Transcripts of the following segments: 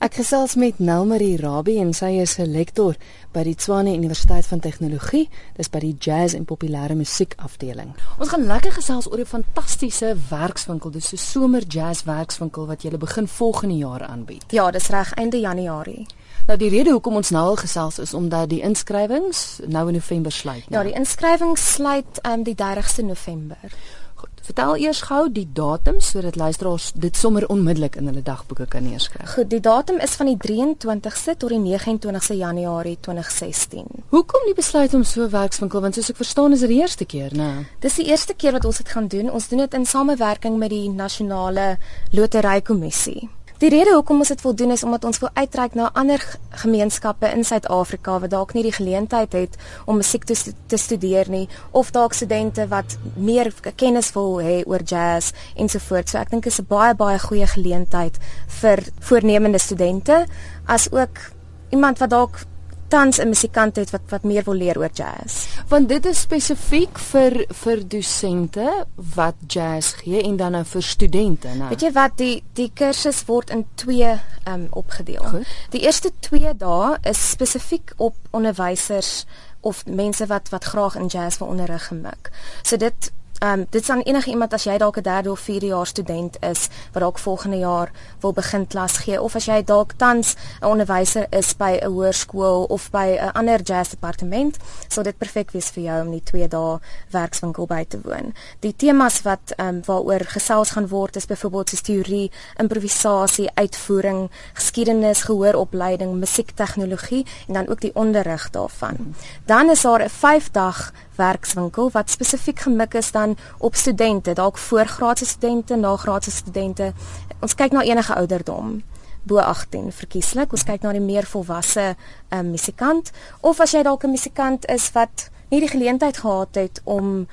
Ek gesels met Nelmarie Rabie en sy is 'n lektor by die Tshwane Universiteit van Tegnologie, dis by die Jazz en Populêre Musiek afdeling. Ons gaan lekker gesels oor 'n fantastiese werkswinkel, dis 'n somer jazz werkswinkel wat jy begin volgende jaar aanbied. Ja, dis reg einde Januarie. Nou die rede hoekom ons nou al gesels is omdat die inskrywings nou in November sluit. Ja, die inskrywings sluit um, die 30ste November. Vertel eers gou die datum sodat luisteraars dit sommer onmiddellik in hulle dagboeke kan neerskryf. Goed, die datum is van die 23ste tot die 29ste Januarie 2016. Hoekom die besluit om so 'n werkswinkel want soos ek verstaan is dit die eerste keer, né? Dis die eerste keer wat ons dit gaan doen. Ons doen dit in samewerking met die Nasionale Loterykommissie. Die rede hoekom ons dit wil doen is omdat ons wil uitreik na ander gemeenskappe in Suid-Afrika wat dalk nie die geleentheid het om musiek te, te studeer nie of dalk studente wat meer kennis wil hê oor jazz ensovoorts. So ek dink dit is 'n baie baie goeie geleentheid vir voornemende studente as ook iemand wat dalk tans 'n musikant het wat wat meer wil leer oor jazz. Want dit is spesifiek vir vir dosente wat jazz gee en dan nou vir studente, né? Weet jy wat die die kursus word in twee um opgedeel. Goed. Die eerste 2 dae is spesifiek op onderwysers of mense wat wat graag in jazz wil onderrig gemik. So dit Ehm um, dit sal enige iemand as jy dalk 'n derde of vierde jaar student is wat dalk volgende jaar wil begin klas gee of as jy dalk tans 'n onderwyser is by 'n hoërskool of by 'n ander jazz departement, sal dit perfek wees vir jou om die 2 dae werkswinkel by te woon. Die temas wat ehm um, waaroor gesels gaan word is byvoorbeeld soos teorie, improvisasie, uitvoering, geskiedenis, gehooropleiding, musiektegnologie en dan ook die onderrig daarvan. Dan is daar 'n 5 werkswinkel wat spesifiek gemik is dan op studente, dalk voorgraadse studente, nagraadse studente. Ons kyk na enige ouderdom bo 18 verkieslik. Ons kyk na die meer volwasse um, musikant of as jy dalk 'n musikant is wat nie die geleentheid gehad het om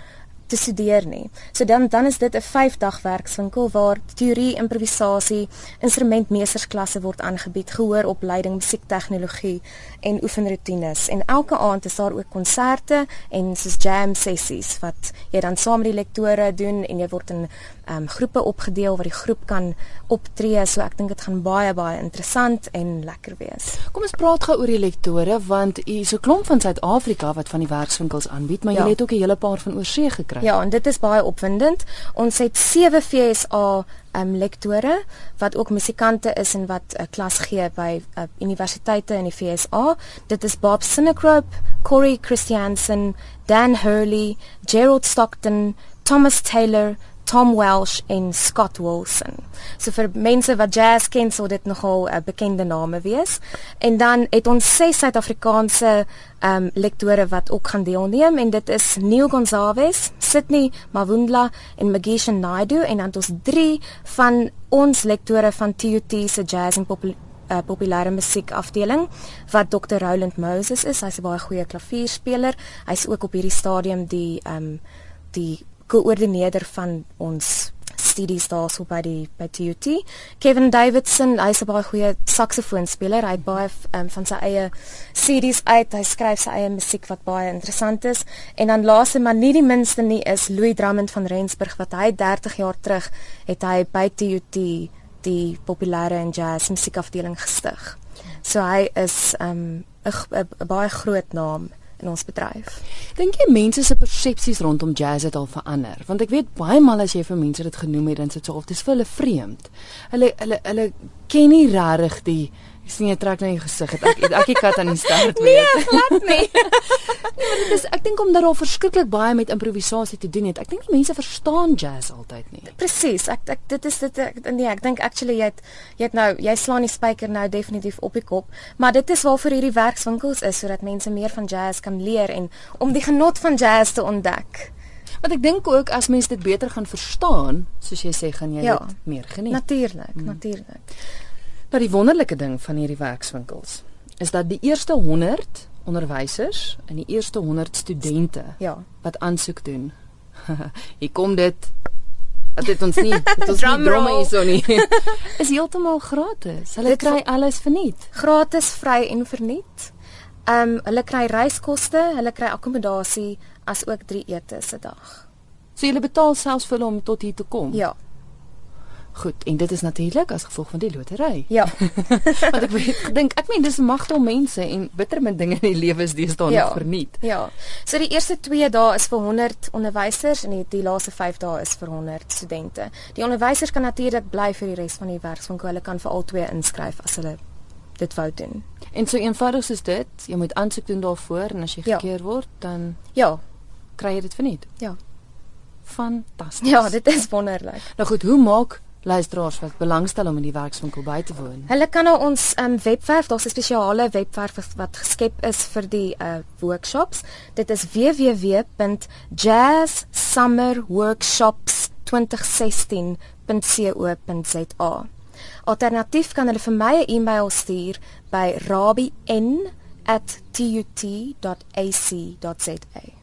te studeer nie. So dan dan is dit 'n 5 dag werkswinkel waar teorie, improvisasie, instrumentmeestersklasse word aangebied, gehooropleiding, musiektegnologie en oefenroetines. En elke aand is daar ook konserte en soos jam sessies wat jy dan saam met die lektore doen en jy word in um, groepe opgedeel waar die groep kan optree. So ek dink dit gaan baie baie interessant en lekker wees. Kom ons praat gou oor die lektore want u is 'n klomp van Suid-Afrika wat van die werkswinkels aanbied, maar ja. jy het ook 'n hele paar van oorsee gekry kry. Ja, en dit is baie opwindend. Ons het 7 FSA um lektore wat ook musikante is en wat 'n uh, klas gee by uh, universiteite in die FSA. Dit is Bob Sinecrope, Corey Christiansen, Dan Hurley, Gerald Stockton, Thomas Taylor, Tom Welsh en Scott Wilson. So vir mense wat jazz ken, sou dit nogal uh, bekende name wees. En dan het ons ses Suid-Afrikaanse ehm um, lektore wat ook gaan deelneem en dit is Neil Gonzalez, Sydney Mavundla en Magisha Naidu en dan ons drie van ons lektore van TUT se jazz en popul uh, populêre musiek afdeling wat Dr. Roland Moses is. Hy's 'n baie goeie klavierspeler. Hy's ook op hierdie stadium die ehm um, die koördineerder van ons studies daarso by die by TUT. Kevin Davidson, hy's 'n baie goeie saksofoonspeler. Hy het baie um, van sy eie series uit. Hy skryf sy eie musiek wat baie interessant is. En dan laaste maar nie die minste nie is Louis Drummond van Rensburg wat hy 30 jaar terug het hy by TUT die populêre en jazz musiekafdeling gestig. So hy is 'n um, baie groot naam in ons bedryf. Dink jy mense se persepsies rondom jazz het al verander? Want ek weet baie maal as jy vir mense dit genoem het, dan sit so of dit is vir hulle vreemd. Hulle hulle hulle ken nie regtig die Ek sien jy trek na jou gesig het. Ek ek ek kat aan die start weer. Nee, glad nie. nee, maar dit is ek dink omdat daar verskriklik baie met improvisasie te doen het. Ek dink nie mense verstaan jazz altyd nie. Presies. Ek ek dit is dit ek, nee, ek dink actually jy het jy het nou jy slaan die spyker nou definitief op die kop, maar dit is waarvoor hierdie werkswinkels is sodat mense meer van jazz kan leer en om die genot van jazz te ontdek. Want ek dink ook as mense dit beter gaan verstaan, soos jy sê, gaan jy ja, dit meer geniet. Natuurlik, hmm. natuurlik. Nou die wonderlike ding van hierdie werkswinkels is dat die eerste 100 onderwysers en die eerste 100 studente ja. wat aansoek doen. Hier kom dit. Dit het ons nie, dit ons nie drome hierso nie. is heeltemal gratis. Hulle dit kry alles verniet. Gratis, vry en verniet. Ehm um, hulle kry reiskoste, hulle kry akkommodasie as ook 3 ete se dag. So jy betaal selfs vir hulle om tot hier te kom. Ja. Goed, en dit is natuurlik as gevolg van die lotery. Ja. Want ek dink ek meen dis magte om mense en bitter min dinge in die lewe is deesdae ja. nog verniet. Ja. So die eerste 2 dae is vir 100 onderwysers en die, die laaste 5 dae is vir 100 studente. Die onderwysers kan natuurlik bly vir die res van die werkswinkel. Hulle kan vir al twee inskryf as hulle dit wou doen. En so eenvoudig soos dit, jy moet aansoek doen daarvoor en as jy ja. gekeer word, dan ja, kry jy dit verniet. Ja. Fantasties. Ja, dit is wonderlik. Nou goed, hoe maak luisteraars wat belangstel om in die werkswinkel by te woon? Hulle kan na ons um, webwerf, daar's 'n spesiale webwerf wat geskep is vir die uh, workshops. Dit is www.jazzsummerworkshops2016.co.za. Alternatief kan hulle vir my 'n e-mail stuur by rabien@tut.ac.za.